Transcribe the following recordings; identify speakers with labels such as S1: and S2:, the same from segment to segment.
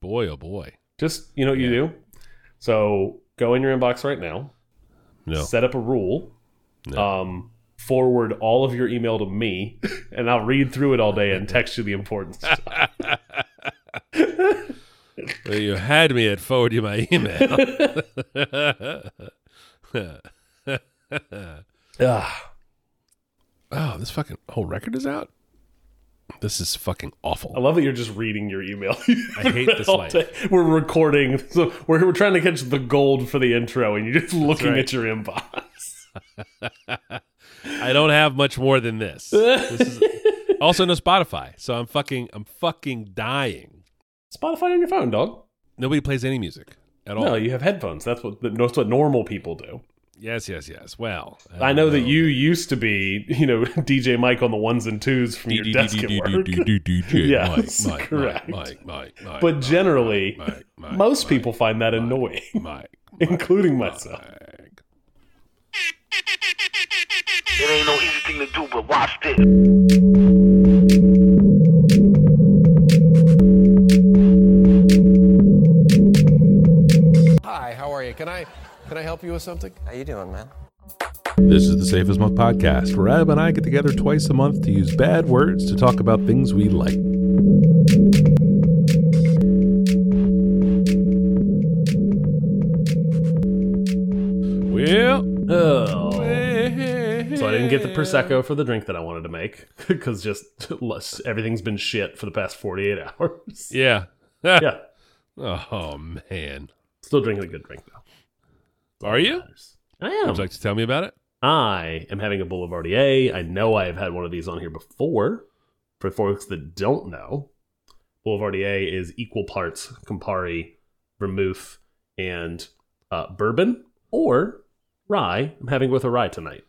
S1: Boy, oh boy.
S2: Just you know what you do. So go in your inbox right now.
S1: No.
S2: Set up a rule.
S1: No.
S2: Um, forward all of your email to me, and I'll read through it all day and text you the important stuff.
S1: Well, you had me at forward you my email.
S2: Ugh.
S1: oh, this fucking whole record is out. This is fucking awful.
S2: I love that you're just reading your email.
S1: I hate this life.
S2: We're recording, so we're, we're trying to catch the gold for the intro, and you're just looking
S1: right.
S2: at your inbox.
S1: I don't have much more than this. this is, also, no Spotify, so I'm fucking, I'm fucking dying.
S2: Spotify on your phone, dog.
S1: Nobody plays any music at all.
S2: No, you have headphones. That's what that's what normal people do.
S1: Yes, yes, yes. Well,
S2: I know that you used to be, you know, DJ Mike on the ones and twos from your desk at work. Yes,
S1: Mike, Mike,
S2: correct.
S1: Mike, Mike, Mike,
S2: But generally,
S1: Mike, Mike,
S2: Most people find that annoying, including myself.
S3: It ain't no easy thing to do, but watch this.
S4: Can I help you with something?
S5: How you doing, man?
S1: This is the Safe as Milk podcast, where Ab and I get together twice a month to use bad words to talk about things we like. Well,
S2: Oh. So I didn't get the prosecco for the drink that I wanted to make because just less- everything's been shit for the past 48 hours.
S1: Yeah.
S2: Yeah,
S1: Oh man,
S2: still drinking a good drink though.
S1: Are you?
S2: I am.
S1: Would you like to tell me about it?
S2: I am having a Boulevardier. I know I have had one of these on here before. For folks that don't know, Boulevardier is equal parts Campari, vermouth, and uh, bourbon or rye. I'm having with a rye tonight.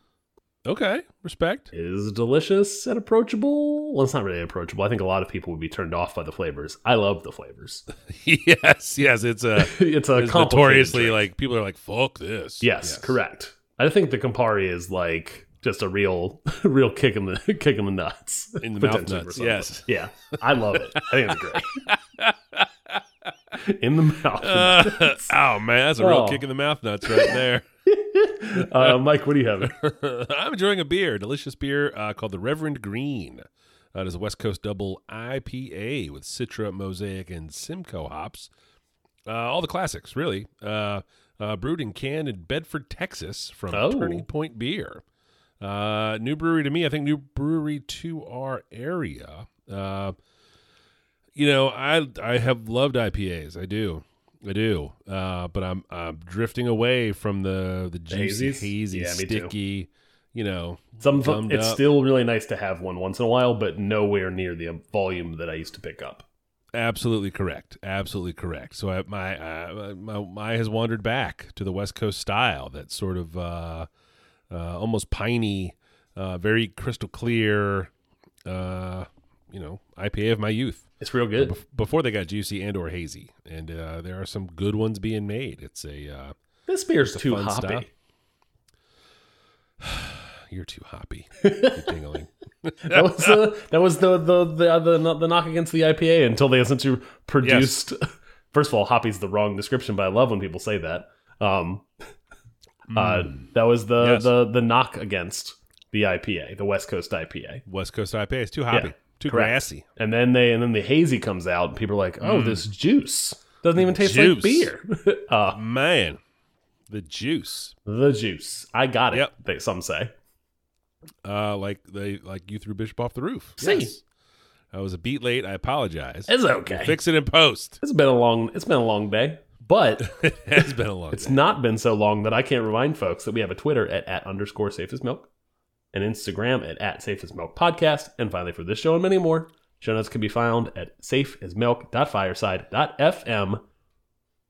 S1: Okay, respect.
S2: It is delicious and approachable. Well, it's not really approachable. I think a lot of people would be turned off by the flavors. I love the flavors.
S1: yes, yes, it's a
S2: it's a
S1: it's notoriously
S2: drink.
S1: like people are like fuck this.
S2: Yes, correct. I think the Campari is like just a real, real kick in the kick in the nuts,
S1: In the mouth nuts, yes.
S2: yeah, I love it. I think it's great. in the mouth.
S1: Uh,
S2: nuts.
S1: oh man, that's a real
S2: Oh.
S1: kick in the mouth nuts right there.
S2: uh, Mike, what do you have?
S1: I'm enjoying a beer, delicious beer uh, called the Reverend Green. Uh, it is a West Coast double IPA with Citra, Mosaic, and Simcoe hops. Uh, all the classics, really. Uh, uh, brewed and canned in Bedford, Texas, from
S2: Oh.
S1: Turning Point Beer. Uh, new brewery to me. I think new brewery to our area. Uh, you know, I I have loved IPAs. I do. I do, uh, but I'm I'm drifting away from the the juicy,
S2: hazies?
S1: hazy,
S2: Yeah, me too.
S1: sticky. You know,
S2: Some of it's
S1: up.
S2: still really nice to have one once in a while, but nowhere near the volume that I used to pick up.
S1: absolutely correct, absolutely correct. So I, my, uh, my my has wandered back to the West Coast style, that sort of uh, uh, almost piney, uh, very crystal clear, uh, you know, IPA of my youth.
S2: It's real good.
S1: Bef- before they got juicy and or hazy, and uh, there are some good ones being made. It's a uh,
S2: This beer's too hoppy.
S1: you're too hoppy, you're dingling.
S2: That was the that was the the the, the the knock against the IPA until they essentially produced. First of all, hoppy's the wrong description, but I love when people say that. Um, uh, that was the.
S1: Yes.
S2: the the knock against the IPA, the West Coast IPA.
S1: West Coast IPA is too hoppy,
S2: Yeah,
S1: too
S2: correct.
S1: grassy.
S2: And then they and then the hazy comes out, and people are like, "Oh, this juice doesn't even taste like beer." uh,
S1: Man, the juice.
S2: the juice, I got it.
S1: Yep.
S2: They, some say.
S1: Uh, like they like you threw Bishop off the roof.
S2: See.
S1: Yes. I was a beat late. I apologize.
S2: It's okay.
S1: Fix it in post.
S2: It's been a long. It's been a long day, but
S1: it's been a long.
S2: It's
S1: day.
S2: not been so long that I can't remind folks that we have a Twitter at, at underscore safest milk, an Instagram at, at safe as milk podcast, and finally for this show and many more, show notes can be found at safeasmilk.fireside.fm.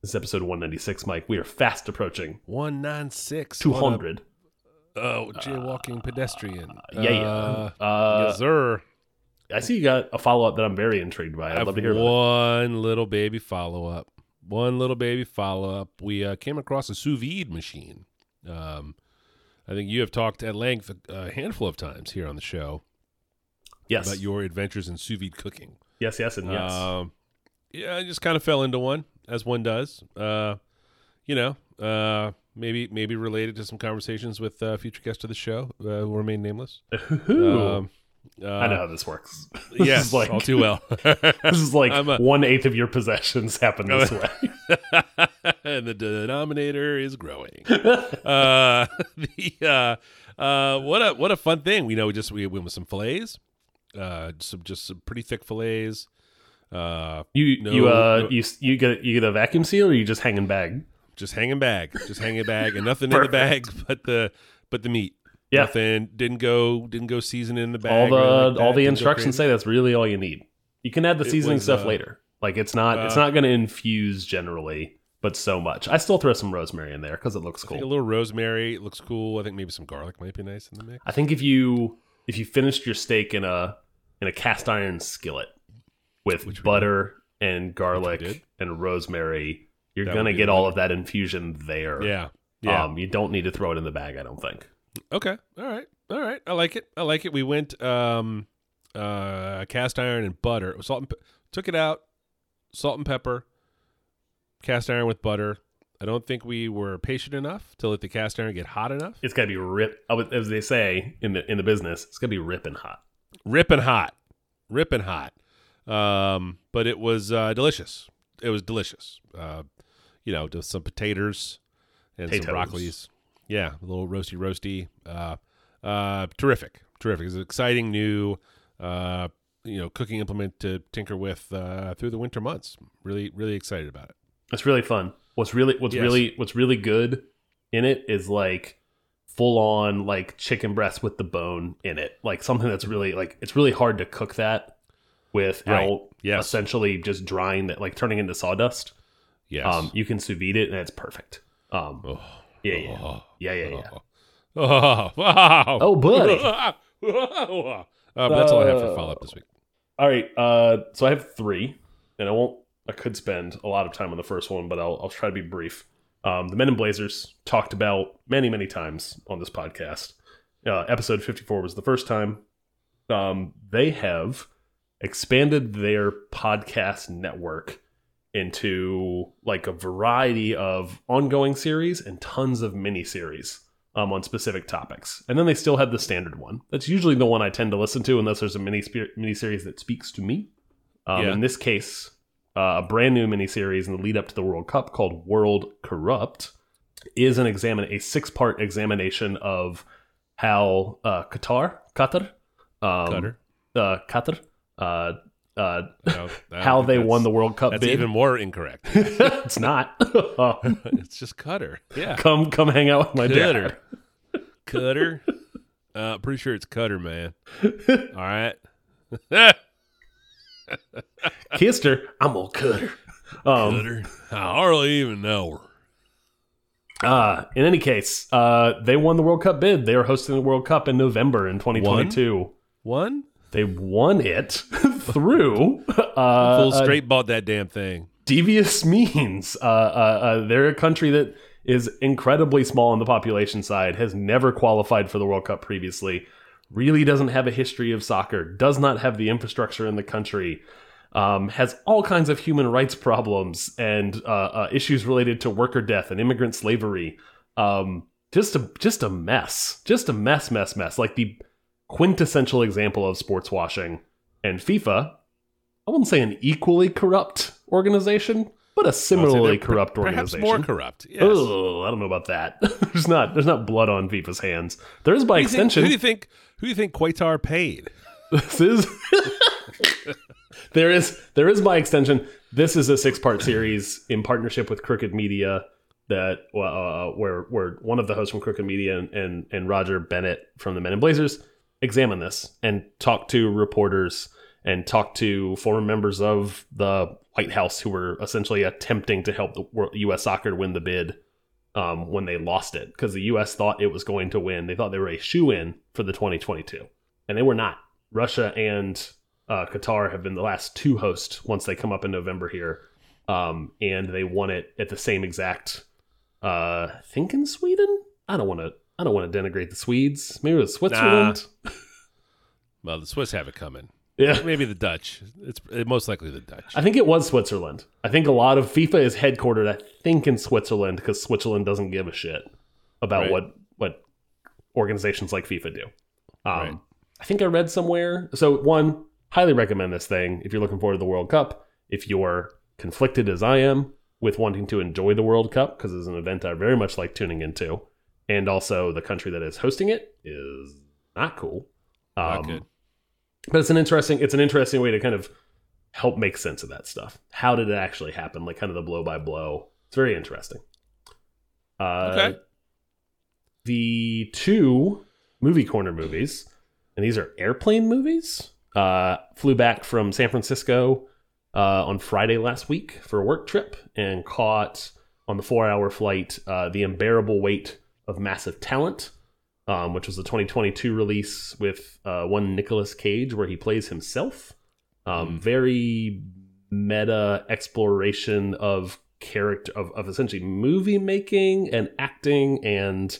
S2: This is episode 196, Mike. We are fast approaching
S1: one nine six
S2: 200.
S1: Oh, jaywalking pedestrian.
S2: yeah, yeah.
S1: Uh,
S2: Uh,
S1: yes, sir.
S2: I see you got a follow up that I'm very intrigued by.
S1: I
S2: I'd love to hear about it.
S1: one little baby follow up. One little baby follow up. We uh, came across a sous vide machine. Um, I think you have talked at length a, a handful of times here on the show
S2: Yes.
S1: about your adventures in sous vide cooking.
S2: yes, yes, and yes.
S1: Um, Yeah, I just kind of fell into one, as one does. Uh, you know, uh, maybe maybe related to some conversations with uh, future guests of the show uh, who remain nameless. Um, uh,
S2: I know how this works. This
S1: Yes,
S2: is like
S1: all too well.
S2: this is like
S1: a-
S2: one eighth of your possessions happen this way.
S1: and the denominator is growing. uh, the uh, uh, what a what a fun thing. We know we just we went with some fillets, uh, some just some pretty thick fillets. Uh,
S2: You
S1: No,
S2: you uh
S1: no.
S2: you you get you get a vacuum seal or you just hanging bag?
S1: just hanging bag, just hanging bag, and nothing in the bag but the but the meat.
S2: Yeah.
S1: Nothing didn't go didn't go season in the bag. all the like
S2: all the instructions say that's really all you need. You can add the
S1: It
S2: seasoning
S1: was,
S2: stuff
S1: uh,
S2: later. Like it's not it's
S1: uh,
S2: not going to infuse generally, but so much. I still throw some rosemary in there because it looks cool.
S1: a little rosemary looks cool. I think maybe some garlic might be nice in the mix.
S2: I think if you if you finished your steak in a in a cast iron skillet with
S1: Which
S2: butter and garlic and rosemary, you're
S1: That
S2: gonna get all of that infusion there.
S1: Yeah, yeah.
S2: Um, you don't need to throw it in the bag. I don't think.
S1: Okay. All right. All right. I like it. I like it. We went um uh cast iron and butter. Salt and took it out. Salt and pepper. Cast iron with butter. I don't think we were patient enough to let the cast iron get hot enough.
S2: It's got to be rip. As they say in the in the business, it's got to be ripping hot.
S1: Ripping hot. Ripping hot. Um but it was uh delicious. It was delicious. Uh you know, just some potatoes and
S2: Potatoes.
S1: some broccolis. Yeah, a little roasty roasty. Uh uh terrific. Terrific. It's an exciting new uh you know, cooking implement to tinker with uh through the winter months. Really really excited about it.
S2: It's really fun. What's really what's
S1: Yes.
S2: really what's really good in it is like full on like chicken breast with the bone in it. Like something that's really like it's really hard to cook that without
S1: Right. Yes.
S2: essentially just drying that like turning into sawdust.
S1: Yes.
S2: Um you can sous vide it and it's perfect. Um
S1: oh.
S2: yeah, yeah.
S1: Oh.
S2: Yeah, yeah, yeah.
S1: Oh, oh, wow.
S2: Oh, buddy.
S1: uh, that's all I have for follow up this week.
S2: All right. Uh, so I have three, and I won't. I could spend a lot of time on the first one, but I'll, I'll try to be brief. Um, the Men in Blazers talked about many, many times on this podcast. Uh, episode fifty-four was the first time. Um, they have expanded their podcast network into like a variety of ongoing series and tons of mini series um, on specific topics. And then they still have the standard one. That's usually the one I tend to listen to unless there's a mini mini series that speaks to me. Um,
S1: Yeah.
S2: In this case, uh, a brand new mini series in the lead up to the World Cup called World Corrupt is an examine a six part examination of how uh, Qatar Qatar um,
S1: Cutter.
S2: uh, Qatar uh, uh,
S1: I don't- I don't
S2: how they won the World Cup
S1: That's
S2: bid.
S1: even more incorrect.
S2: it's not. Um,
S1: it's just Cutter. Yeah.
S2: come come hang out with my
S1: Cutter.
S2: dad.
S1: Cutter. Uh, pretty sure it's Cutter, man. All right.
S2: Kissed her. I'm gonna cut her. Um,
S1: Cutter. I hardly even know her.
S2: uh, in any case, uh, they won the World Cup bid. They are hosting the World Cup in November in 2022.
S1: One?
S2: They won it through uh,
S1: Full
S2: uh,
S1: straight bought that damn thing.
S2: devious means. Uh, uh, uh, they're a country that is incredibly small on the population side, has never qualified for the World Cup previously, really doesn't have a history of soccer, does not have the infrastructure in the country, um, has all kinds of human rights problems and uh, uh, issues related to worker death and immigrant slavery. Um, just a just a mess, just a mess, mess, mess. Like the quintessential example of sports washing. And FIFA, I wouldn't say an equally corrupt organization, but a similarly corrupt
S1: per- Perhaps
S2: organization.
S1: more corrupt. Yes.
S2: Oh, I don't know about that. there's not there's not blood on FIFA's hands. There is by
S1: Who you think-
S2: extension.
S1: who do you think? Who do you think Quatar paid?
S2: this is there is there is by extension. This is a six part series in partnership with Crooked Media that uh, where where one of the hosts from Crooked Media and, and and Roger Bennett from the Men in Blazers examine this and talk to reporters and talk to former members of the White House who were essentially attempting to help the U.S. soccer win the bid um, when they lost it because the U.S. thought it was going to win. They thought they were a shoe in for the 2022, and they were not. Russia and uh, Qatar have been the last two hosts once they come up in November here, um, and they won it at the same exact. Uh, I think in Sweden. I don't want to. I don't want to denigrate the Swedes. Maybe it was Switzerland.
S1: Well, the Swiss have it coming.
S2: Yeah.
S1: Maybe the Dutch. It's most likely the Dutch.
S2: I think it was Switzerland. I think a lot of FIFA is headquartered, I think, in Switzerland because Switzerland doesn't give a shit about
S1: Right.
S2: what what organizations like FIFA do. Um,
S1: Right.
S2: I think I read somewhere. So one, highly recommend this thing if you're looking forward to the World Cup. If you're conflicted as I am with wanting to enjoy the World Cup because it's an event I very much like tuning into, and also the country that is hosting it is not cool.
S1: Not
S2: Um,
S1: good.
S2: But it's an interesting it's an interesting way to kind of help make sense of that stuff. How did it actually happen? Like kind of the blow by blow. It's very interesting. Uh
S1: Okay.
S2: the two movie corner movies and these are airplane movies uh flew back from san francisco uh on friday last week for a work trip and caught on the four hour flight uh the unbearable weight of massive talent um, which was the 2022 release with uh, one Nicolas Cage, where he plays himself. Um, Very meta exploration of character of, of essentially movie making and acting, and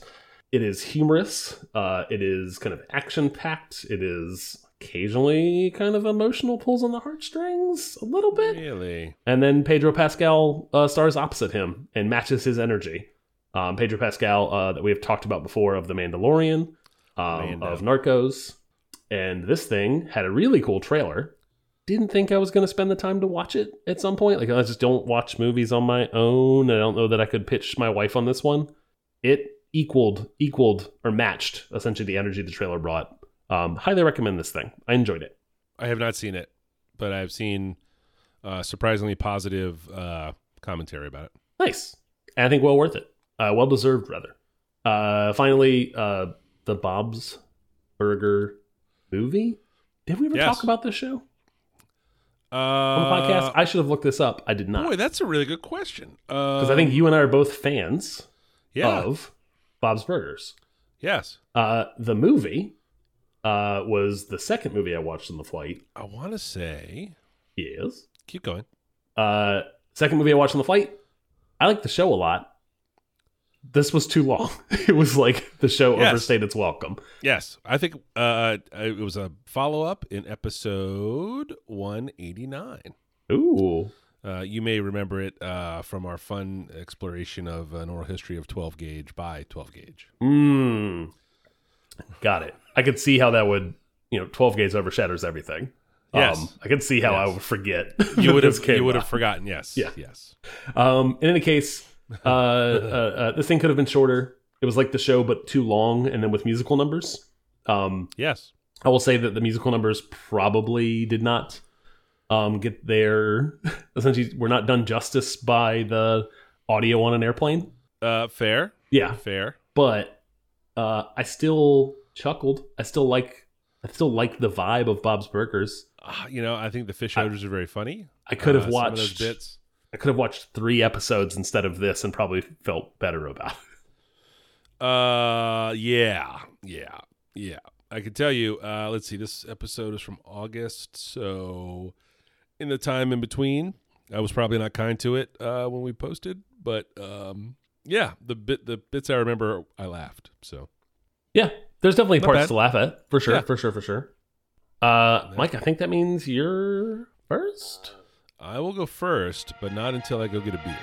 S2: it is humorous. Uh, it is kind of action packed. It is occasionally kind of emotional, pulls on the heartstrings a little bit.
S1: Really?
S2: And then Pedro Pascal uh, stars opposite him and matches his energy. Um, Pedro Pascal, uh, that we have talked about before, of The Mandalorian, um, of Narcos. And this thing had a really cool trailer. Didn't think I was going to spend the time to watch it at some point. Like, I just don't watch movies on my own. I don't know that I could pitch my wife on this one. It equaled, equaled, or matched essentially the energy the trailer brought. Um, highly recommend this thing. I enjoyed it.
S1: I have not seen it, but I've seen uh, surprisingly positive uh, commentary about it.
S2: Nice. And I think well worth it. Uh, well deserved, rather. Uh, finally, uh, the Bob's Burger movie. Did we ever
S1: Yes.
S2: talk about this show
S1: Uh,
S2: on the podcast? I should have looked this up. I did not.
S1: boy, that's a really good question.
S2: Because
S1: Because
S2: I think you and I are both fans
S1: yeah,
S2: of Bob's Burgers.
S1: yes,
S2: Uh, the movie uh, was the second movie I watched on the flight.
S1: I want to say.
S2: Yes.
S1: Keep going.
S2: Uh, second movie I watched on the flight. I like the show a lot. This was too long. It was like the show
S1: Yes.
S2: overstayed its welcome.
S1: Yes, I think uh, it was a follow up in episode one eighty nine.
S2: Ooh.
S1: Uh, you may remember it uh, from our fun exploration of an oral history of 12 gauge by 12 gauge.
S2: Mm. Got it. I could see how that would, you know, 12 gauge overshadows everything.
S1: Yes.
S2: Um, I could see how I would forget.
S1: You would have you would have forgotten. Yes.
S2: Yeah.
S1: Yes.
S2: Um, in any case, uh, uh, uh, this thing could have been shorter. It was like the show, but too long, and then with musical numbers. Um,
S1: Yes.
S2: I will say that the musical numbers probably did not um, get their essentially were not done justice by the audio on an airplane.
S1: Uh, fair.
S2: Yeah,
S1: Fair.
S2: but uh, I still chuckled. I still like I still like the vibe of Bob's Burgers.
S1: Uh, you know, I think the fish
S2: I-
S1: odors are very funny.
S2: I could have
S1: Uh, of those
S2: watched
S1: bits.
S2: I could have watched three episodes instead of this and probably felt better about it.
S1: Uh, yeah, yeah, yeah. I can tell you. Uh, let's see. This episode is from August, so in the time in between, I was probably not kind to it uh, when we posted, but um, yeah, the bit the bits I remember, I laughed. So
S2: Yeah, there's definitely
S1: Not
S2: parts
S1: bad.
S2: to laugh at for sure,
S1: Yeah.
S2: for sure, for sure. Uh, Mike, I think that means you're first.
S1: I will go first, but not until I go get a beer.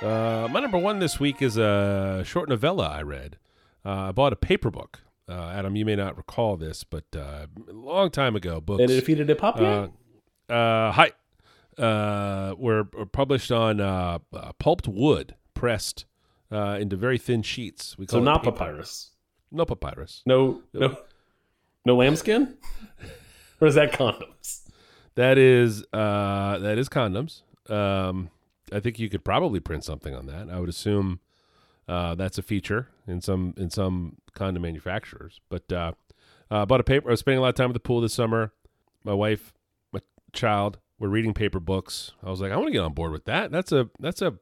S1: Uh, my number one this week is a short novella I read. Uh, I bought a paper book. Uh, Adam, you may not recall this, but uh, a long time ago, books.
S2: And it defeated Hip Hop
S1: uh, uh, hi, uh, were, published on uh, uh, pulped wood, pressed uh, into very thin sheets. We
S2: So
S1: call it
S2: not papyrus.
S1: No papyrus.
S2: No, no, no lambskin. or is that condoms?
S1: That is uh, that is condoms. Um, I think you could probably print something on that. I would assume uh, that's a feature in some in some condom manufacturers. But uh, uh, bought a paper. I was spending a lot of time at the pool this summer. My wife, my child, were reading paper books. I was like, I want to get on board with that. That's a that's a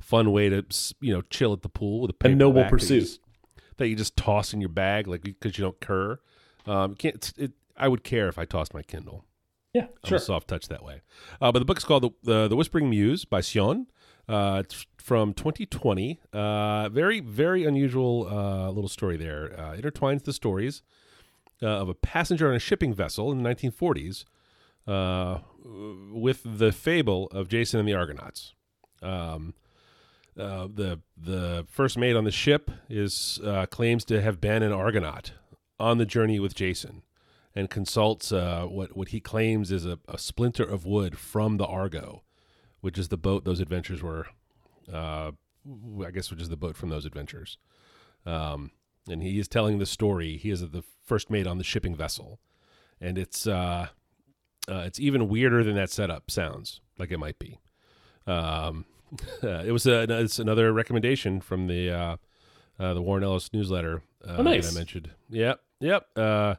S1: fun way to you know chill at the pool with a paperback
S2: noble pursuit.
S1: That you just toss in your bag like because you don't cur. Um, can't it, I would care if I tossed my Kindle.
S2: Yeah,
S1: I'm
S2: sure.
S1: a soft touch that way. Uh, but the book is called the, the the Whispering Muse by Sjón. Uh, it's from 2020. Uh, very very unusual uh, little story there. Uh, intertwines the stories uh, of a passenger on a shipping vessel in the 1940s uh, with the fable of Jason and the Argonauts. Um, uh, the the first mate on the ship is uh, claims to have been an Argonaut on the journey with Jason, and consults uh, what what he claims is a, a splinter of wood from the Argo, which is the boat those adventures were. Uh, I guess which is the boat from those adventures. Um, and he is telling the story. He is the first mate on the shipping vessel, and it's uh, it's even weirder than that setup sounds like it might be. Um, it was a, it's another recommendation from the uh, uh, the Warren Ellis newsletter uh,
S2: Oh, nice.
S1: that I mentioned. Yep, yep. Uh,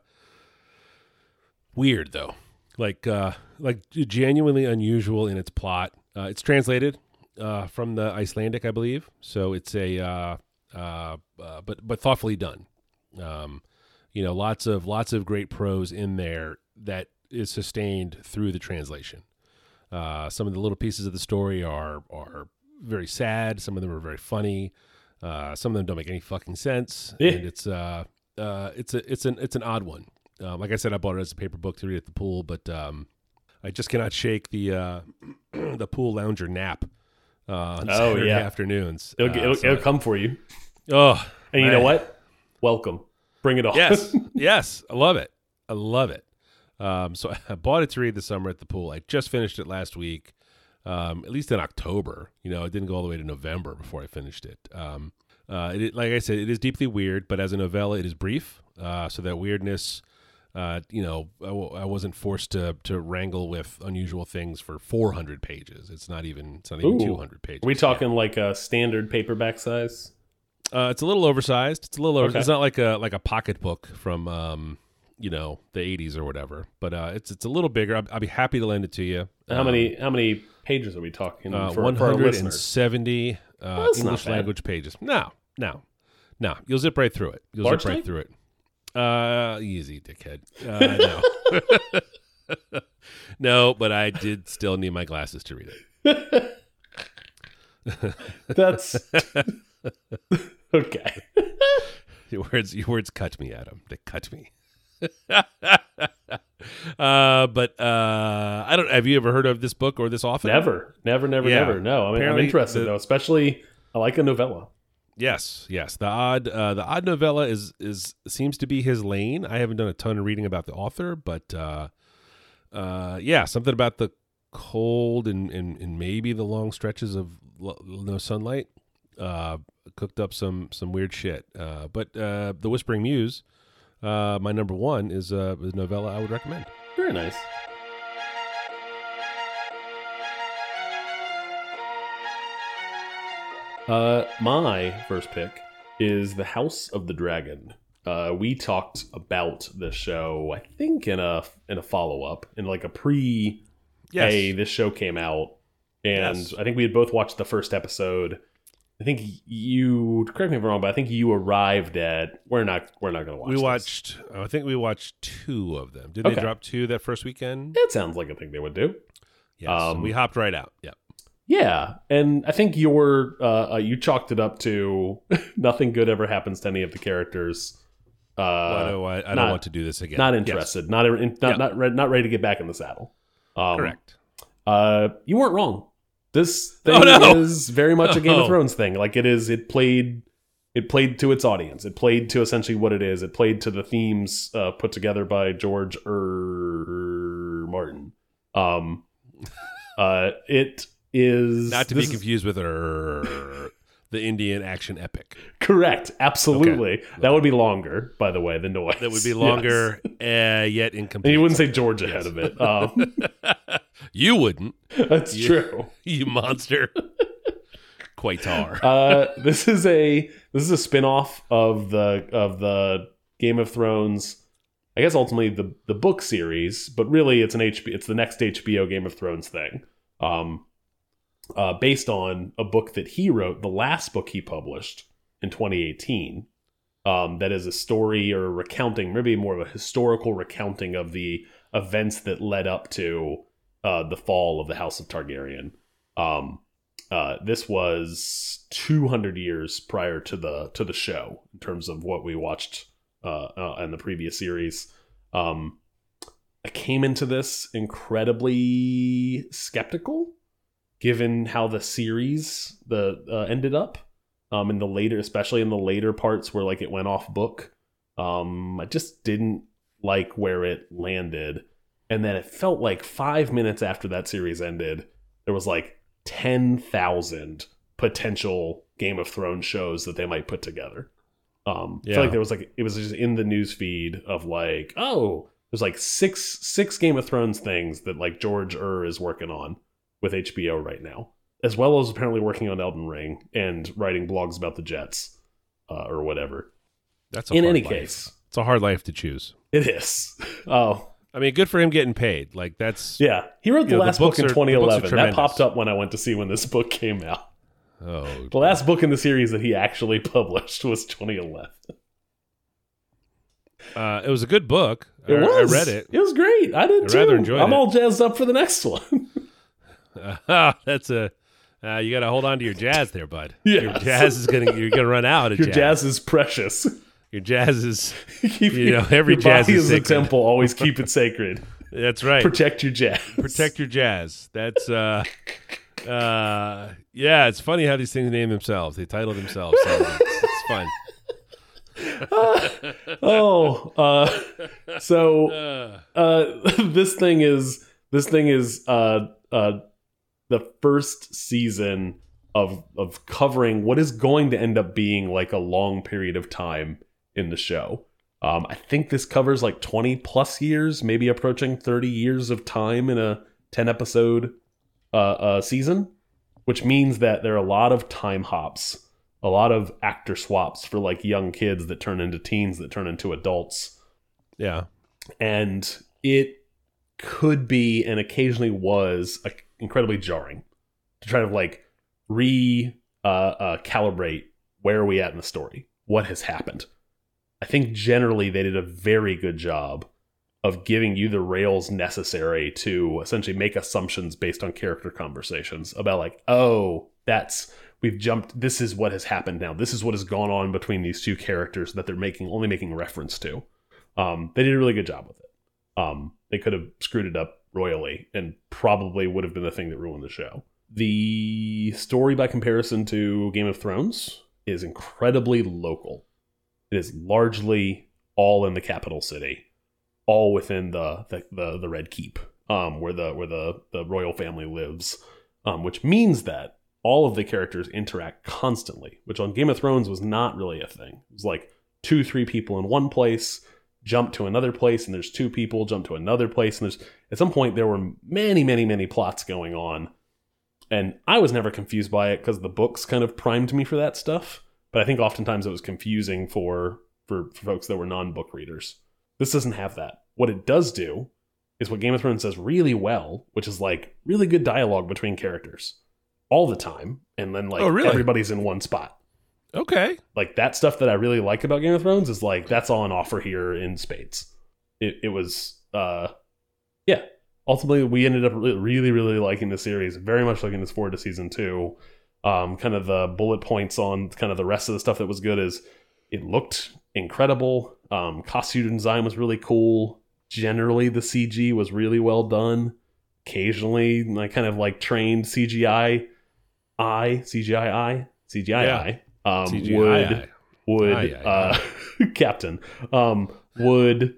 S1: weird though, like uh, like genuinely unusual in its plot. Uh, it's translated uh, from the Icelandic, I believe, so it's a uh, uh, uh, but but thoughtfully done. Um, you know, lots of lots of great prose in there that is sustained through the translation. Uh, some of the little pieces of the story are are very sad. Some of them are very funny. Uh, some of them don't make any fucking sense.
S2: Yeah.
S1: And it's uh, uh, it's a it's an it's an odd one. Um, like I said, I bought it as a paper book to read at the pool, but um, I just cannot shake the uh, the pool lounger nap uh, on
S2: Oh,
S1: Saturday
S2: yeah.
S1: afternoons.
S2: It'll,
S1: Uh,
S2: it'll,
S1: so-
S2: it'll come for you.
S1: oh,
S2: And you know what? Welcome. Bring it on.
S1: Yes, yes, I love it. I love it. Um, so I bought it to read this summer at the pool. I just finished it last week, um, at least in October. You know, it didn't go all the way to November before I finished it. Um, uh, it like I said, it is deeply weird, but as a novella, it is brief. Uh, so that weirdness, uh, you know, I, w- I wasn't forced to to wrangle with unusual things for 400 pages. It's not even it's not even
S2: Ooh.
S1: 200 pages.
S2: Are we
S1: Yeah.
S2: talking like a standard paperback size?
S1: Uh, it's a little oversized. It's a little. Over,
S2: Okay.
S1: It's not like a like a pocket book from um, you know the '80s or whatever. But uh, it's it's a little bigger. I'll, I'll be happy to lend it to you.
S2: How many how many pages are we talking
S1: Uh,
S2: for, for our listeners?
S1: 170 uh,
S2: That's not
S1: English language pages. No, no, no. You'll zip right through it. You'll zip right through it. Uh, easy, dickhead. Uh, no. no, but I did still need my glasses to read it.
S2: That's okay.
S1: Your words, your words cut me, Adam. They cut me. uh, but uh, I don't. Have you ever heard of this book or this author?
S2: Never, never, never,
S1: Yeah.
S2: never. No, I mean, I'm
S1: Apparently
S2: interested
S1: the-
S2: though. Especially, I like a novella.
S1: Yes, yes. The odd, uh, the odd novella is is seems to be his lane. I haven't done a ton of reading about the author, but uh, uh, yeah, something about the cold and, and, and maybe the long stretches of no sunlight uh, cooked up some some weird shit. Uh, but uh, the Whispering Muse, uh, my number one is uh, is a novella I would recommend.
S2: Very nice. Uh, my first pick is The House of the Dragon. Uh, we talked about this show, I think, in a in a follow up, in like a pre.
S1: Yes.
S2: Hey, this show came out, and
S1: Yes.
S2: I think we had both watched the first episode. I think you correct me if I'm wrong, but I think you arrived at we're not we're not going to watch.
S1: we
S2: this."
S1: watched. I think we watched two of them. Did
S2: Okay.
S1: they drop two that first weekend?
S2: It sounds like a thing they would do.
S1: Yes.
S2: Um,
S1: we hopped right out. Yeah.
S2: Yeah, and I think your uh, uh, you chalked it up to nothing good ever happens to any of the characters.
S1: Well, I
S2: Uh,
S1: don't, I, I don't want to do this again.
S2: not
S1: Yes.
S2: interested, not in, not
S1: Yeah.
S2: not re not ready to get back in the saddle. Um,
S1: Correct.
S2: Uh, you weren't wrong. This thing
S1: Oh, no.
S2: is very much a Game
S1: Oh.
S2: of Thrones thing. Like it is, it played, it played to its audience. It played to essentially what it is. It played to the themes uh, put together by George R. Martin. Um, uh, it is
S1: Not to be confused with er, the Indian action epic.
S2: Correct. Absolutely. That would be longer, by the way, than noise.
S1: That would be
S2: Yes.
S1: longer, uh, yet incomplete.
S2: And you wouldn't say George ahead of it. Um,
S1: you wouldn't,
S2: that's
S1: You-
S2: true.
S1: you monster. Quaitar.
S2: Uh, this is a this is a spin-off of the of the Game of Thrones. I guess ultimately the the book series, but really it's an HBO. It's the next HBO Game of Thrones thing. Um, uh, based on a book that he wrote, the last book he published in 2018. Um, that is a story or a recounting, maybe more of a historical recounting of the events that led up to uh, the fall of the House of Targaryen. Um, uh, this was 200 years prior to the to the show in terms of what we watched uh, uh, in the previous series. Um, I came into this incredibly skeptical, given how the series the uh, ended up. Um, in the later, especially in the later parts where like it went off book, um, I just didn't like where it landed. And then it felt like five minutes after that series ended, there was like ten thousand potential Game of Thrones shows that they might put together. Um, I feel like there was like it was just in the news feed of like, oh, there's like six six Game of Thrones things that like George Ur is working on with HBO right now, as well as apparently working on Elden Ring and writing blogs about the Jets uh, or whatever.
S1: That's a
S2: In any
S1: life.
S2: case,
S1: it's a hard life to choose.
S2: it is. Oh,
S1: I mean, good for him getting paid. Like that's
S2: yeah. He wrote the
S1: know, the
S2: last book in
S1: are- the books are
S2: 2011. That popped up when I went to see when this book came out.
S1: oh,
S2: The last book in the series that he actually published was 2011.
S1: uh, it was a good book.
S2: It
S1: I,
S2: was.
S1: I read it.
S2: It was great. I did
S1: I
S2: too.
S1: rather enjoyed
S2: I'm
S1: it.
S2: all jazzed up for the next one.
S1: that's a. Uh, you got to hold on to your jazz there, bud. Your jazz is gonna. You're gonna run out of
S2: Your
S1: jazz.
S2: jazz is precious.
S1: Your jazz is.
S2: Keep
S1: You know, every jazz is
S2: is a temple. Always keep it sacred.
S1: That's right.
S2: Protect your jazz.
S1: Protect your jazz. That's. uh uh yeah it's funny how these things name themselves they title themselves so it's, it's fun
S2: oh, uh, so
S1: uh,
S2: uh, this thing is this thing is uh, uh, the first season of of covering what is going to end up being like a long period of time in the show. Um, I think this covers like twenty plus years, maybe approaching thirty years of time in a ten episode uh, uh, season, which means that there are a lot of time hops, a lot of actor swaps for like young kids that turn into teens that turn into adults.
S1: Yeah.
S2: And it could be and occasionally was uh, incredibly jarring to try to like re uh, uh, calibrate where are we at in the story? What has happened i think generally they did a very good job of giving you the rails necessary to essentially make assumptions based on character conversations about like oh that's we've jumped this is what has happened now this is what has gone on between these two characters that they're making only making reference to um, they did a really good job with it. Um, they could have screwed it up royally and probably would have been the thing that ruined the show. The story, by comparison to Game of Thrones, is incredibly local. It is largely all in the capital city, all within the the, the, the Red Keep, um, where the where the, the royal family lives, um, which means that all of the characters interact constantly, which on Game of Thrones was not really a thing. It was like two, three people in one place, jump to another place, and there's two people, jump to another place, and there's at some point there were many, many, many plots going on. And I was never confused by it because the books kind of primed me for that stuff. But I think oftentimes it was confusing for for, for folks that were non-book readers. This doesn't have that. What it does do is what Game of Thrones does really well, which is like really good dialogue between characters all the time, and then like
S1: Oh, really?
S2: everybody's in one spot
S1: okay
S2: like that stuff that I really like about Game of Thrones is like that's all on offer here in spades. It it was uh yeah. Ultimately we ended up re- really really liking the series, very much looking this forward to season 2. Um kind of the bullet points on kind of the rest of the stuff that was good is it looked incredible. Um costume design was really cool. Generally the CG was really well done. Occasionally I kind of like trained CGI I CGI I CGI
S1: Yeah.
S2: I um,
S1: CGI.
S2: would would uh, captain um would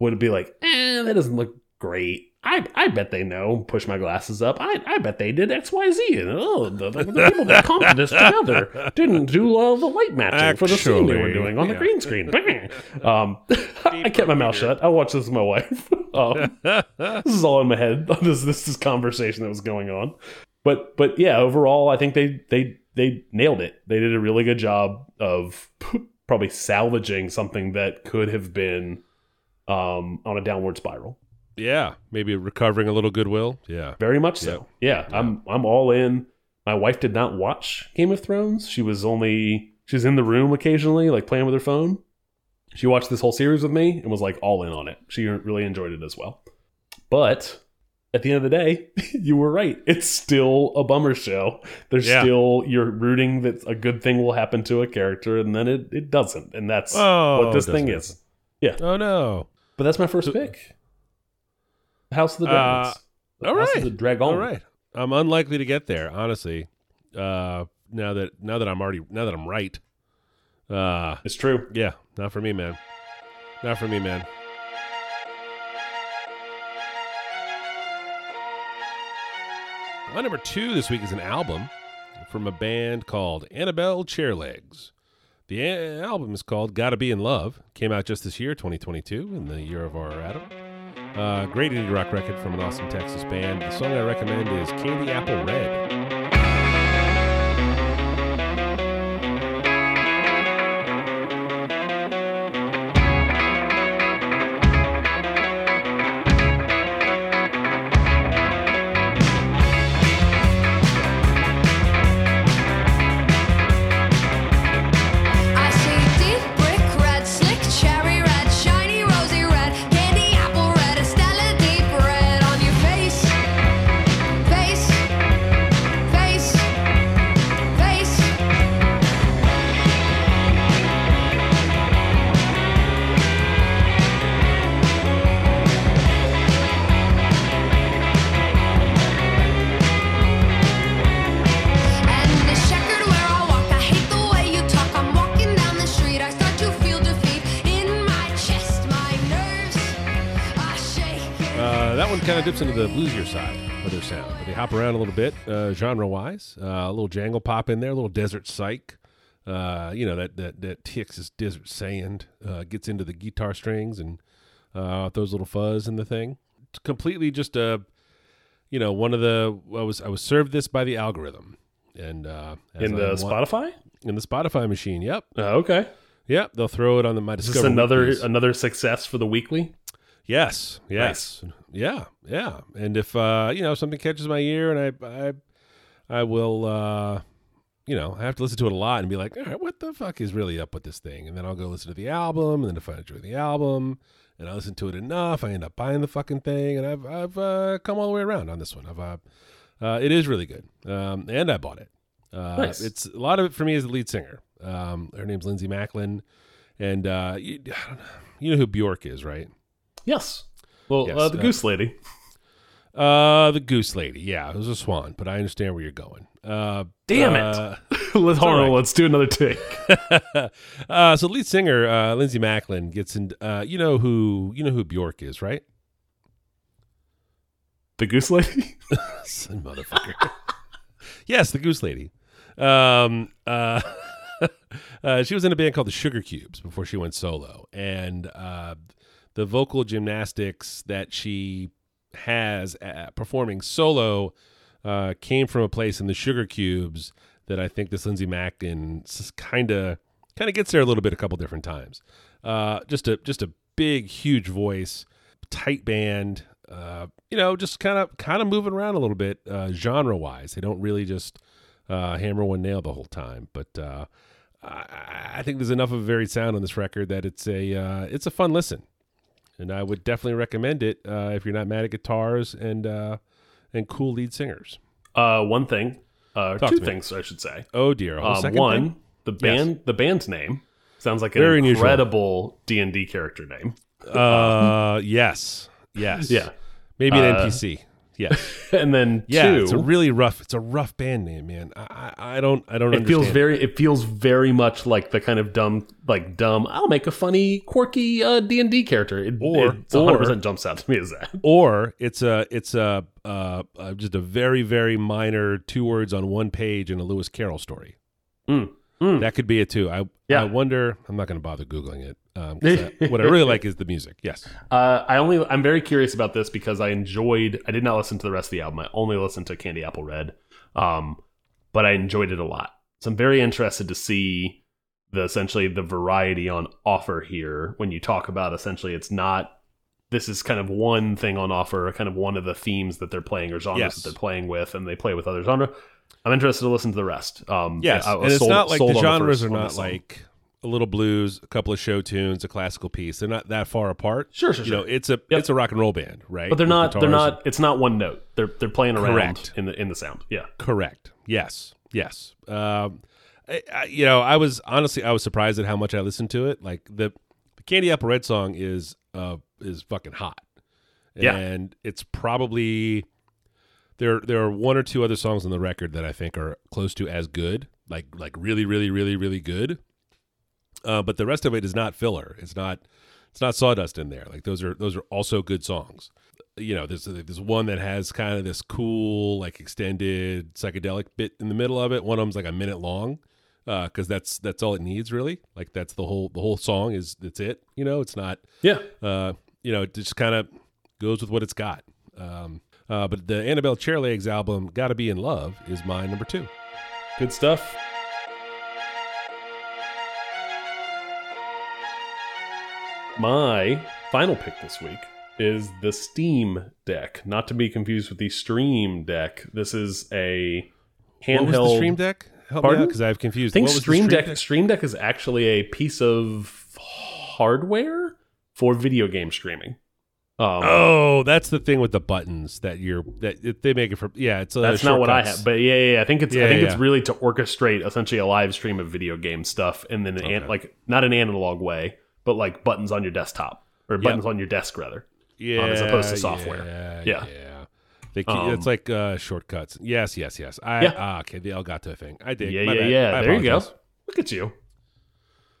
S2: would be like eh, that doesn't look great I, I bet they know. Push my glasses up. I, I bet they did X Y Z. And oh, the, the, the people that comped this together didn't do all the light matching for the scene they were doing on the green screen. um, I kept my mouth shut. I watched this with my wife. Um, this is all in my head. This this is conversation that was going on. But but yeah, overall, I think they they they nailed it. They did a really good job of probably salvaging something that could have been um, on a downward spiral.
S1: Yeah maybe recovering a little goodwill yeah
S2: Very much so. Yeah, I'm I'm all in. My wife did not watch Game of Thrones. She was only she's in the room occasionally, like playing with her phone. She watched this whole series with me and was like all in on it. She really enjoyed it as well. But at the end of the day, you were right. It's still a bummer show. There's
S1: Yeah.
S2: still you're rooting that a good thing will happen to a character, and then it, it doesn't, and that's
S1: Oh,
S2: what this thing is. Yeah,
S1: Oh no!
S2: but that's my first pick. House of the Dragons.
S1: all
S2: House
S1: right.
S2: of the Dragon.
S1: All right, I'm unlikely to get there, honestly. Uh, now that now that I'm already now that I'm right. Uh,
S2: It's true.
S1: yeah, not for me, man. Not for me, man. My number two this week is an album from a band called Annabelle Chairlegs. The a- album is called Gotta Be in Love. Came out just this year, 2022, in the year of our Adam. Uh, great indie rock record from an awesome Texas band. The song I recommend is Candy Apple Red. Dips into the bluesier side of their sound, but they hop around a little bit uh, genre-wise. Uh, a little jangle pop in there, a little desert psych. Uh, you know that that that Texas desert sand uh, gets into the guitar strings and uh, throws a little fuzz in the thing. It's completely just a, you know, one of the I was I was served this by the algorithm and uh,
S2: In the Spotify.
S1: in the Spotify machine. Yep,
S2: okay.
S1: yep. They'll throw it on the my
S2: Is
S1: Discover
S2: this another another success for the weekly?
S1: Yes, yes, yeah, yeah. And if uh, you know something catches my ear, and I, I, I will, uh, you know, I have to listen to it a lot and be like, all right, what the fuck is really up with this thing? And then I'll go listen to the album, and then if I enjoy the album, and I listen to it enough, I end up buying the fucking thing, and I've I've uh, come all the way around on this one. I've, uh, uh, it is really good, um, and I bought it. Uh,
S2: Nice.
S1: It's a lot of it for me is the lead singer. Um, her name's Lindsay Mackin, and uh, you, I don't know, you know who Bjork is, right?
S2: Yes. Well,
S1: Yes,
S2: uh, the
S1: uh,
S2: Goose Lady.
S1: Uh, the goose lady. Yeah, it was a swan, but I understand where you're going. Uh,
S2: Damn it.
S1: uh,
S2: let's, hold on,
S1: right.
S2: let's do another take.
S1: uh, so lead singer uh, Lindsay Mackin gets in. Uh, you know who you know who Bjork is, right?
S2: the Goose Lady.
S1: Son motherfucker. yes, the goose lady. Um, uh, uh, she was in a band called the Sugar Cubes before she went solo, and uh, the vocal gymnastics that she has performing solo uh, came from a place in the Sugar Cubes that I think this Lindsay Mackin kind of kind of gets there a little bit a couple different times. Uh, just a just a big, huge voice, tight band. Uh, you know, just kind of kind of moving around a little bit uh, genre wise. They don't really just uh, hammer one nail the whole time, but uh, I, I think there's enough of a varied sound on this record that it's a it's a fun listen, and I would definitely recommend it uh, if you're not mad at guitars and uh, and cool lead singers.
S2: Uh, one thing, uh, two things I should say.
S1: Oh dear, a whole
S2: Um, one,
S1: thing?
S2: the band, the band's name sounds like an
S1: Very
S2: incredible D and D character name.
S1: Uh, yes, yes,
S2: Yeah,
S1: maybe an
S2: Uh,
S1: NPC. Yes,
S2: and then
S1: yeah.
S2: two,
S1: It's a really rough. It's a rough band name, man. I I, I don't I don't.
S2: it feels very, it feels very much like the kind of dumb, like dumb. I'll make a funny, quirky uh, D and D character. It,
S1: Or-
S2: it's 100
S1: or-
S2: percent jumps out to me as that.
S1: or it's a it's a uh, uh, just a very very minor two words on one page in a Lewis Carroll story.
S2: Mm, mm.
S1: That could be it too. I
S2: Yeah.
S1: I wonder. I'm not going to bother googling it. Um, I- what I really like is the music. Yes.
S2: Uh, I only I'm very curious about this because I enjoyed. I did not listen to the rest of the album. I only listened to Candy Apple Red, um, but I enjoyed it a lot. So I'm very interested to see the essentially the variety on offer here. When you talk about essentially, it's not. This is kind of one thing on offer, kind of one of the themes that they're playing or genres
S1: Yes.
S2: that they're playing with, and they play with other genre. I'm interested to listen to the rest. Um,
S1: Yes.
S2: I- I
S1: and it's
S2: sold-
S1: not like the
S2: on
S1: genres
S2: first-
S1: are not like a little blues, a couple of show tunes, a classical piece. They're not that far apart.
S2: Sure, sure,
S1: You know,
S2: sure.
S1: it's a
S2: Yep.
S1: it's a rock and roll band, right?
S2: but they're
S1: With
S2: not. They're
S1: guitars.
S2: not. It's not one note. They're they're playing around
S1: Correct.
S2: in the in the sound. Yeah.
S1: Correct. Yes. Yes. Um, I, I, you know, I was honestly I was surprised at how much I listened to it. Like the, the Candy Apple Red song is uh is fucking hot.
S2: Yeah.
S1: And it's probably there there are one or two other songs on the record that I think are close to as good. Like like really really really really good. Uh, but the rest of it is not filler. It's not it's not sawdust in there. Like those are those are also good songs. You know, there's there's one that has kind of this cool like extended psychedelic bit in the middle of it. One of them's like a minute long because that's that's all it needs really. Like that's the whole the whole song is that's it. You know, it's not
S2: Yeah.
S1: uh, you know, it just kind of goes with what it's got. Um, uh, but the Annabelle Chairlegs album, "Gotta Be in Love," is my number two.
S2: Good stuff. My final pick this week is the Steam Deck, not to be confused with the Stream Deck. This is a handheld.
S1: What was the Stream Deck? Help me
S2: Pardon?
S1: out because I've confused.
S2: I think
S1: What was the
S2: Stream Deck, Stream Deck is actually a piece of hardware for video game streaming. Um,
S1: Oh, that's the thing with the buttons that you're that they make it for. Yeah, it's uh,
S2: That's not what I have, but yeah, yeah, yeah. I think it's I think
S1: yeah.
S2: it's really to orchestrate essentially a live stream of video game stuff, and then an,
S1: Okay.
S2: like not an analog way, but like buttons on your desktop or buttons on your desk rather.
S1: yeah,
S2: as opposed to software.
S1: Yeah,
S2: Yeah.
S1: yeah. They, keep-
S2: Um,
S1: it's like uh, shortcuts. Yes, yes, yes. I
S2: Yeah.
S1: ah, okay. The Elgato thing. I did.
S2: Yeah, yeah,
S1: bad.
S2: yeah.
S1: I
S2: There you go. Look at you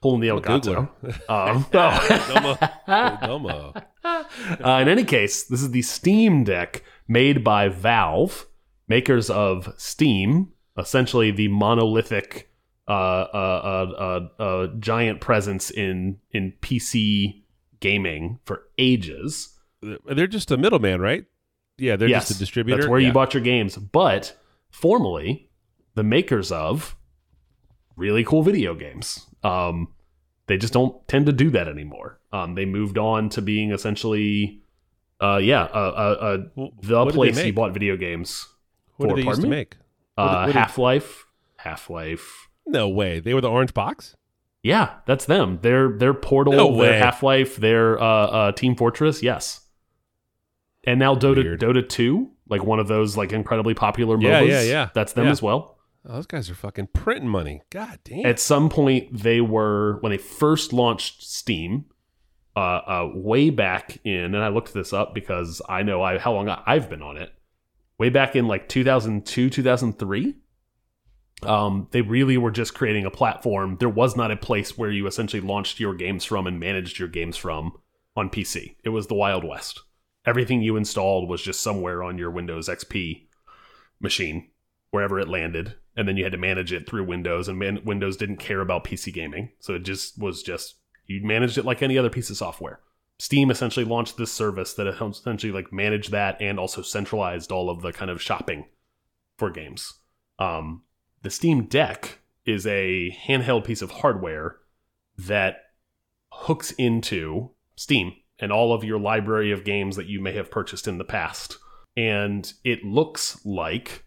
S2: pulling the Elgato.
S1: Googler.
S2: Um, oh. Uh, in any case, this is the Steam Deck made by Valve, makers of Steam, essentially the monolithic, uh, uh, uh, uh, uh, giant presence in in PC gaming for ages.
S1: They're just a middleman, right? Yeah, they're
S2: yes,
S1: just a distributor.
S2: That's where
S1: Yeah.
S2: you bought your games. But formally, the makers of really cool video games. Um, they just don't tend to do that anymore. Um, they moved on to being essentially, uh, yeah, uh, uh, uh, the
S1: what
S2: place you bought video games.
S1: What
S2: for,
S1: did they used
S2: pardon
S1: to make?
S2: Uh,
S1: did-
S2: Half Life, Half Life.
S1: No way. They were the orange box.
S2: Yeah, that's them. They're they're Portal,
S1: No way.
S2: Half Life, they're uh, uh, Team Fortress. Yes, and now Dota
S1: Weird.
S2: Dota Two, like one of those like incredibly popular MOBAs.
S1: Yeah, yeah, yeah.
S2: That's them
S1: Yeah.
S2: as well.
S1: Oh, those guys are fucking printing money. God damn.
S2: At some point, they were when they first launched Steam, uh, uh, way back in, and I looked this up because I know I how long I've been on it. Way back in like 2002, 2003. Um, they really were just creating a platform. There was not a place where you essentially launched your games from and managed your games from on PC. It was the Wild West. Everything you installed was just somewhere on your Windows XP machine, wherever it landed, and then you had to manage it through Windows. And man, Windows didn't care about PC gaming, so it just was just you managed it like any other piece of software. Steam essentially launched this service that essentially like managed that and also centralized all of the kind of shopping for games. Um, the Steam Deck is a handheld piece of hardware that hooks into Steam and all of your library of games that you may have purchased in the past. And it looks like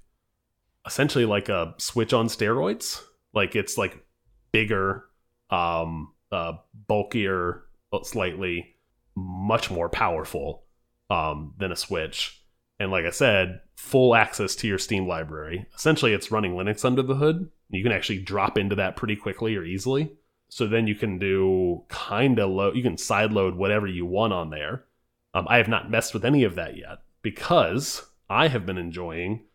S2: essentially like a Switch on steroids. Like it's like bigger, um, uh, bulkier, slightly, much more powerful um, than a Switch. And like I said, full access to your Steam library. Essentially, it's running Linux under the hood. You can actually drop into that pretty quickly or easily. So then you can do kind of load, you can side load whatever you want on there. Um, I have not messed with any of that yet because I have been enjoying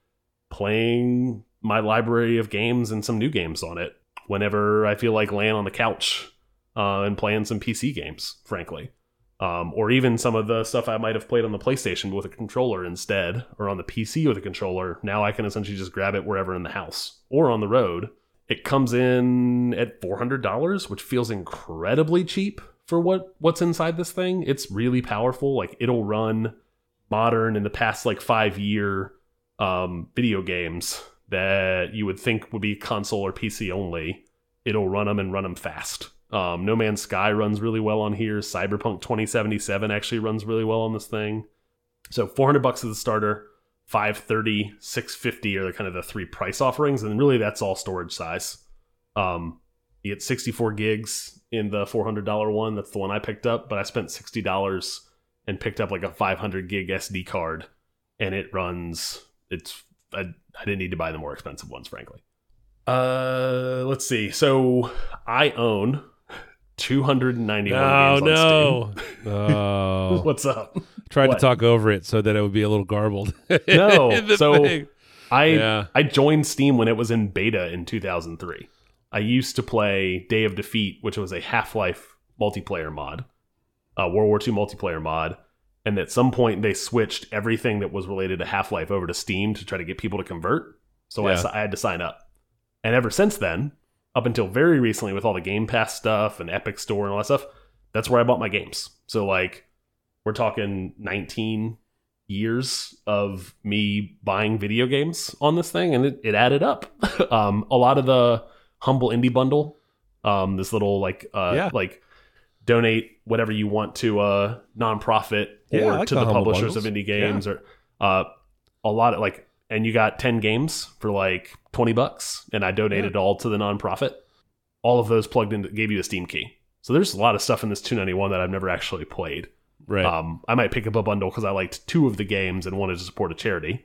S2: playing my library of games and some new games on it whenever I feel like laying on the couch uh, and playing some PC games, frankly. Um, or even some of the stuff I might have played on the PlayStation with a controller instead, or on the PC with a controller. Now I can essentially just grab it wherever in the house or on the road. It comes in at four hundred dollars, which feels incredibly cheap for what what's inside this thing. It's really powerful. Like it'll run modern in the past like five year um, video games that you would think would be console or PC only. It'll run them and run them fast. Um, no Man's Sky runs really well on here. Cyberpunk 2077 actually runs really well on this thing. So 400 bucks is the starter. 530, 650 are the kind of the three price offerings, and really that's all storage size. Um, You get 64 gigs in the $400 one. That's the one I picked up, but I spent $60 and picked up like a 500 gig SD card, and it runs. It's I, I didn't need to buy the more expensive ones, frankly. Uh, let's see. So I own 291
S1: Oh
S2: games on
S1: no!
S2: Steam.
S1: Oh,
S2: What's up?
S1: tried
S2: what?
S1: to talk over it so that it would be a little garbled.
S2: No, so-
S1: thing.
S2: I
S1: Yeah.
S2: I joined Steam when it was in beta in 2003. I used to play Day of Defeat, which was a Half-Life multiplayer mod, a World War II multiplayer mod, and at some point they switched everything that was related to Half-Life over to Steam to try to get people to convert. So I,
S1: Yeah.
S2: s- I had to sign up. And ever since then, up until very recently with all the Game Pass stuff and Epic Store and all that stuff, that's where I bought my games. So like we're talking 19 years of me buying video games on this thing and it, it added up um a lot of the humble indie bundle um this little like uh
S1: Yeah.
S2: like donate whatever you want to a nonprofit
S1: Yeah,
S2: or
S1: like
S2: to
S1: the
S2: the, publishers
S1: bundles.
S2: of indie games or uh a lot of like and you got 10 games for like 20 bucks and i donated all to the nonprofit all of those plugged in gave you a steam key so there's a lot of stuff in this 291 that i've never actually played
S1: right.
S2: um, I might pick up a bundle because I liked two of the games and wanted to support a charity,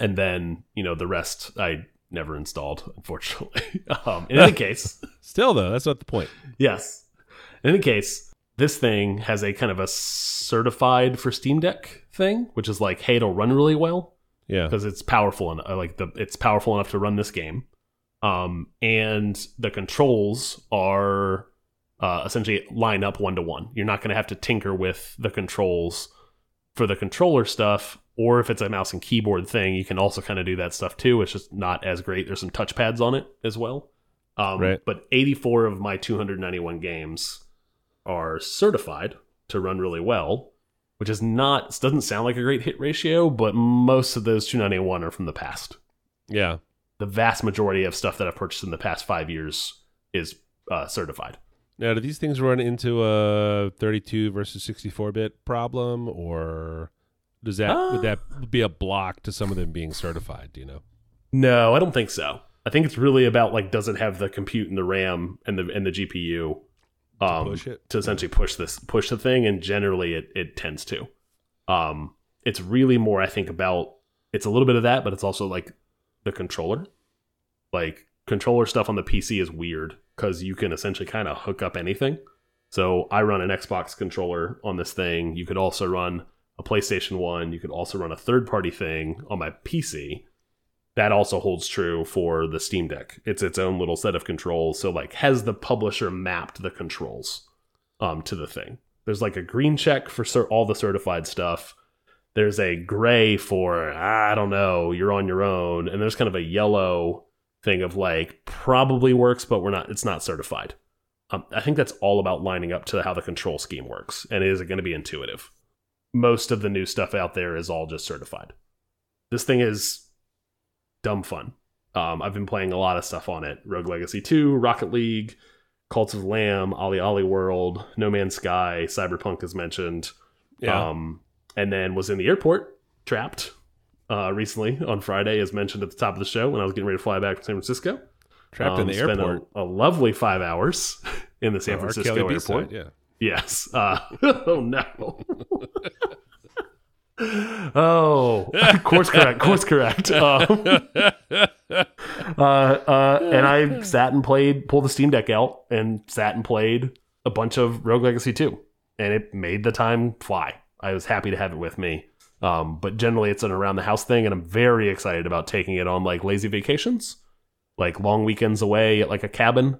S2: and then you know the rest I never installed, unfortunately. um, in any case,
S1: Still though, that's not the point.
S2: yes. In any case, this thing has a kind of a certified for Steam Deck thing, which is like, hey, it'll run really well
S1: Yeah.
S2: because it's powerful and like the it's powerful enough to run this game. Um, and the controls are uh, essentially line up one to one. You're not going to have to tinker with the controls for the controller stuff, or if it's a mouse and keyboard thing, you can also kind of do that stuff too. It's just not as great. There's some touchpads on it as well. Um,
S1: Right.
S2: But 84 of my 291 games are certified to run really well, which is not doesn't sound like a great hit ratio, but most of those 291 are from the past.
S1: Yeah.
S2: The vast majority of stuff that I've purchased in the past five years is uh, certified.
S1: Now, do these things run into a 32 versus 64 bit problem, or does that
S2: Uh.
S1: would that be a block to some of them being certified? Do you know?
S2: No, I don't think so. I think it's really about like does it have the compute and the RAM and the and the GPU um,
S1: push it?
S2: to essentially push this push the thing, and generally it it tends to. Um, it's really more I think about it's a little bit of that, but it's also like the controller. Like controller stuff on the PC is weird because you can essentially kind of hook up anything. So I run an Xbox controller on this thing. You could also run a PlayStation 1. You could also run a third party thing on my PC. That also holds true for the Steam Deck. It's its own little set of controls. So like has the publisher mapped the controls um to the thing. There's like a green check for all the certified stuff. There's a gray for I don't know, you're on your own, and there's kind of a yellow thing of like probably works, but we're not. It's not certified. Um, I think that's all about lining up to how the control scheme works, and is it going to be intuitive? Most of the new stuff out there is all just certified. This thing is dumb fun. Um, I've been playing a lot of stuff on it: Rogue Legacy 2, Rocket League, Cults of the Lamb, OlliOlli World, No Man's Sky, Cyberpunk is mentioned.
S1: Yeah.
S2: Um, and then was in the airport, trapped uh, recently on Friday, as mentioned at the top of the show when I was getting ready to fly back from San Francisco.
S1: Trapped in
S2: Um,
S1: the
S2: spent
S1: airport.
S2: A, a lovely five hours in the San
S1: Oh,
S2: Francisco airport.
S1: Yeah.
S2: Yes. Uh, oh no. oh, course correct. Course correct. Um, uh, uh, and I sat and played, pulled the Steam Deck out, and sat and played a bunch of Rogue Legacy 2, and it made the time fly. I was happy to have it with me. Um, but generally, it's an around the house thing, and I'm very excited about taking it on like lazy vacations, like long weekends away at like a cabin.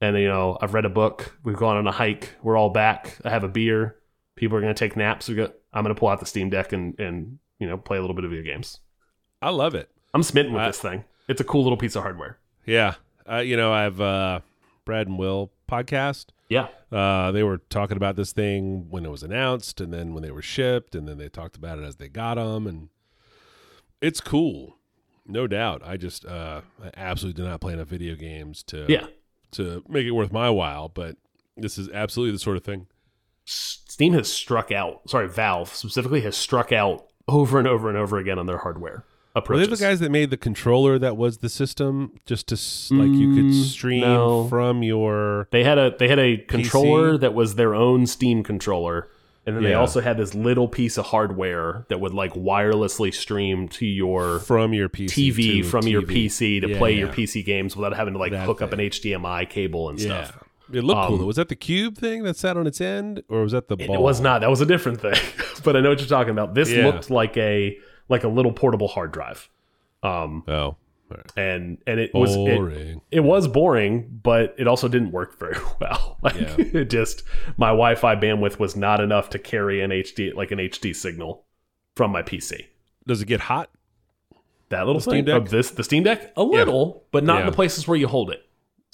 S2: And you know, I've read a book. We've gone on a hike. We're all back. I have a beer. People are gonna take naps. We got. I'm gonna pull out the Steam Deck and and you know play a little bit of video games.
S1: I love it.
S2: I'm smitten with
S1: I-
S2: this thing. It's a cool little piece of hardware.
S1: Yeah. Uh, you know, I've uh, Brad and Will podcast.
S2: Yeah.
S1: Uh, they were talking about this thing when it was announced, and then when they were shipped, and then they talked about it as they got them, and it's cool, no doubt. I just uh, I absolutely do not play enough video games to
S2: Yeah.
S1: to make it worth my while, but this is absolutely the sort of thing.
S2: Steam has struck out. Sorry, Valve specifically has struck out over and over and over again on their hardware.
S1: Were
S2: approaches.
S1: they the guys that made the controller that was the system, just to like you could
S2: Mm,
S1: stream
S2: no.
S1: from your?
S2: They had a they had a controller that was their own Steam controller, and then they also had this little piece of hardware that would like wirelessly stream to your
S1: from your PC
S2: TV from your PC to
S1: Yeah,
S2: play your. PC games without having to like
S1: That
S2: hook up an. HDMI cable and
S1: Yeah,
S2: stuff.
S1: It looked cool.
S2: Um,
S1: though. Was that the cube thing that sat on its end, or was that the ball?
S2: It was not. That was a different thing. but I know what you're talking about. This
S1: Yeah.
S2: looked like a like a little portable hard drive. Um
S1: Oh, right.
S2: and and it was it, it was boring, but it also didn't work very well. Like
S1: Yeah.
S2: it just my Wi-Fi bandwidth was not enough to carry an HD like an HD signal from my PC.
S1: Does it get hot?
S2: That little
S1: The
S2: thing
S1: Steam Deck?
S2: of this the Steam Deck a little, but not in the places where you hold it.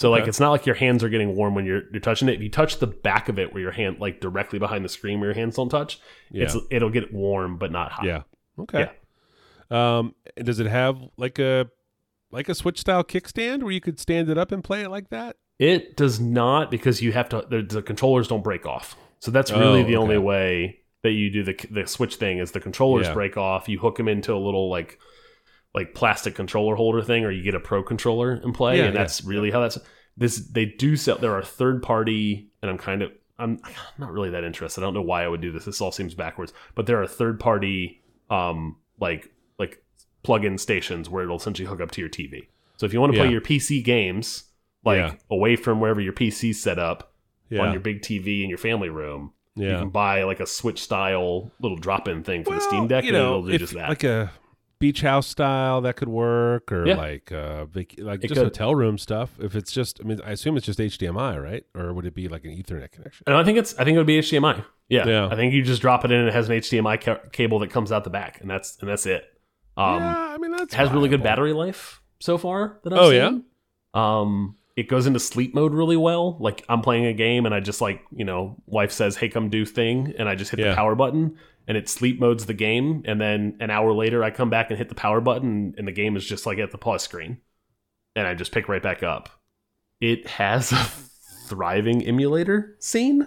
S2: So like
S1: Okay.
S2: it's not like your hands are getting warm when you're you're touching it. If you touch the back of it where your hand like directly behind the screen where your hands don't touch, it's it'll get warm but not hot.
S1: Yeah. Okay. Um, does it have like a like a Switch style kickstand where you could stand it up and play it like that?
S2: It does not because you have to. The, the controllers don't break off, so that's really
S1: Oh,
S2: the only way that you do the the switch thing is the controllers
S1: Yeah.
S2: break off. You hook them into a little like like plastic controller holder thing, or you get a pro controller and play,
S1: Yeah,
S2: and
S1: yeah.
S2: that's really how that's. This they do sell. There are third party, and I'm kind of I'm not really that interested. I don't know why I would do this. This all seems backwards, but there are third party um like like plug-in stations where it'll essentially hook up to your TV. So if you want to play
S1: Yeah.
S2: your PC games like away from wherever your PC's set up
S1: Yeah.
S2: on your big TV in your family room,
S1: yeah.
S2: you can buy like a Switch style little drop-in thing for the Steam Deck,
S1: you
S2: and
S1: know,
S2: it'll do
S1: if,
S2: just that.
S1: like a beach house style that could work, or
S2: Yeah.
S1: like uh, vac- like
S2: It
S1: just
S2: could.
S1: hotel room stuff. If it's just, I mean, I assume it's just HDMI, right? Or would it be like an Ethernet connection?
S2: and I think it's I think it would be HDMI. Yeah,
S1: Yeah.
S2: I think you just drop it in and it has an HDMI ca- cable that comes out the back, and that's and that's it. Um,
S1: yeah, I mean that's
S2: has really good battery life so far that I've
S1: Oh,
S2: seen. Um, it goes into sleep mode really well. Like I'm playing a game and I just like you know, wife says, "Hey, come do thing," and I just hit
S1: Yeah.
S2: the power button and it sleep modes the game. And then an hour later, I come back and hit the power button and the game is just like at the pause screen, and I just pick right back up. It has a thriving emulator scene.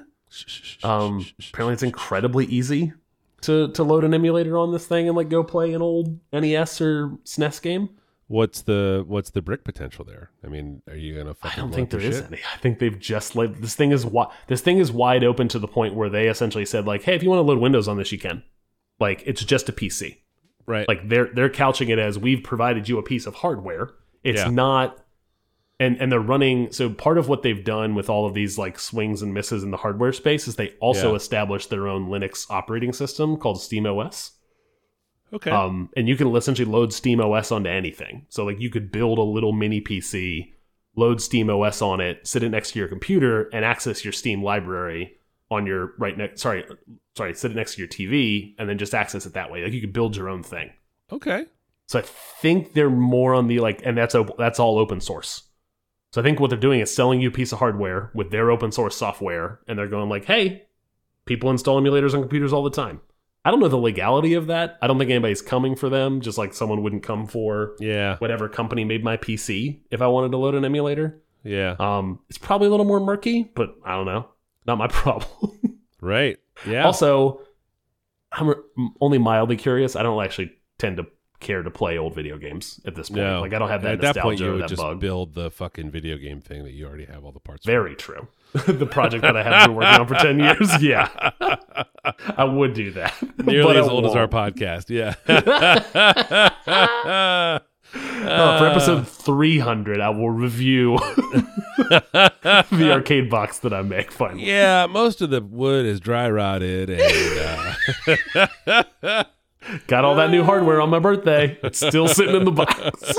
S2: Um, apparently it's incredibly easy to to load an emulator on this thing and like go play an old NES or SNES game.
S1: What's the what's the brick potential there? I mean, are you gonna?
S2: I don't think there is
S1: shit?
S2: any. I think they've just like this thing is wi- this thing is wide open to the point where they essentially said like, hey, if you want to load Windows on this, you can. Like it's just a PC.
S1: Right.
S2: Like they're they're couching it as we've provided you a piece of hardware. It's
S1: Yeah.
S2: not. And, and they're running so part of what they've done with all of these like swings and misses in the hardware space is they also
S1: Yeah.
S2: established their own Linux operating system called SteamOS.
S1: Okay.
S2: Um, and you can essentially load Steam OS onto anything. So like you could build a little mini PC, load Steam OS on it, sit it next to your computer, and access your Steam library on your right next. Sorry, sorry, sit it next to your TV, and then just access it that way. Like you could build your own thing.
S1: okay.
S2: So I think they're more on the like, and that's op- that's all open source. So I think what they're doing is selling you a piece of hardware with their open source software, and they're going like, "Hey, people install emulators on computers all the time." I don't know the legality of that. I don't think anybody's coming for them. Just like someone wouldn't come for
S1: Yeah.
S2: whatever company made my PC if I wanted to load an emulator.
S1: Yeah.
S2: Um, it's probably a little more murky, but I don't know. Not my problem.
S1: right. Yeah.
S2: Also, I'm only mildly curious. I don't actually tend to care to play old video games at this point.
S1: no.
S2: Like I don't have that
S1: At that point, you
S2: or
S1: would just
S2: bug.
S1: build the fucking video game thing that you already have all the parts. for.
S2: Very true. the project that I have been working on for ten years. Yeah, I would do that.
S1: Nearly as old as our podcast. Yeah.
S2: Uh, for episode 300, I will review the arcade box that I make finally.
S1: yeah. Most of the wood is dry rotted, and uh,
S2: Got all that new hardware on my birthday. It's still sitting in the box.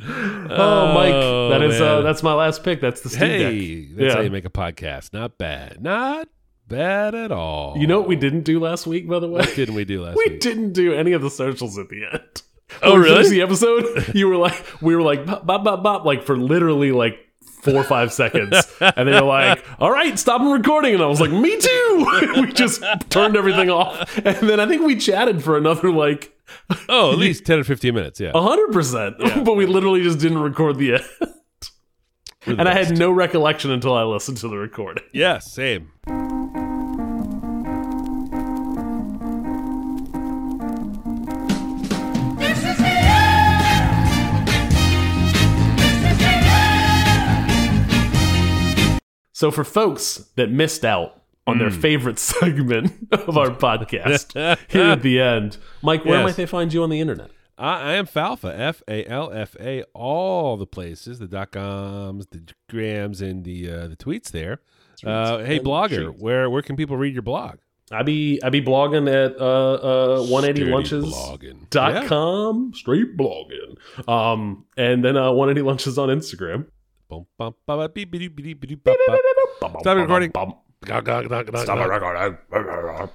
S2: oh, Mike, that is uh, that's my last pick. That's the Steam
S1: hey,
S2: Deck.
S1: that's
S2: Yeah.
S1: how you make a podcast. Not bad. Not bad at all.
S2: You know what we didn't do last week, by the way?
S1: What didn't we do last
S2: we
S1: week?
S2: didn't do any of the socials at the end.
S1: Oh, really?
S2: The episode, you were like, we were like, bop, bop, bop, bop, like for literally like four or five seconds, and they were like, "All right, stop recording," and I was like, "Me too." we just turned everything off, and then I think we chatted for another like
S1: Oh, at least ten or fifteen minutes. Yeah.
S2: hundred percent, but we literally just didn't record the end.
S1: The
S2: And I had no recollection until I listened to the recording.
S1: Yeah, same.
S2: So for folks that missed out on
S1: Mm.
S2: their favorite segment of our podcast here at the end, Mike, where
S1: Yes.
S2: might they find you on the internet?
S1: I, I am Falfa, F A L F A, all the places, the dot coms, the grams, and the uh, the tweets there. Uh, hey, blogger, where where can people read your blog?
S2: I be I be blogging at uh, uh, 180
S1: Sturdy
S2: lunches.
S1: blogging.
S2: Dot
S1: Yeah.
S2: com straight blogging um and then uh 180 lunches on instagram
S1: Stop recording.
S2: Stop recording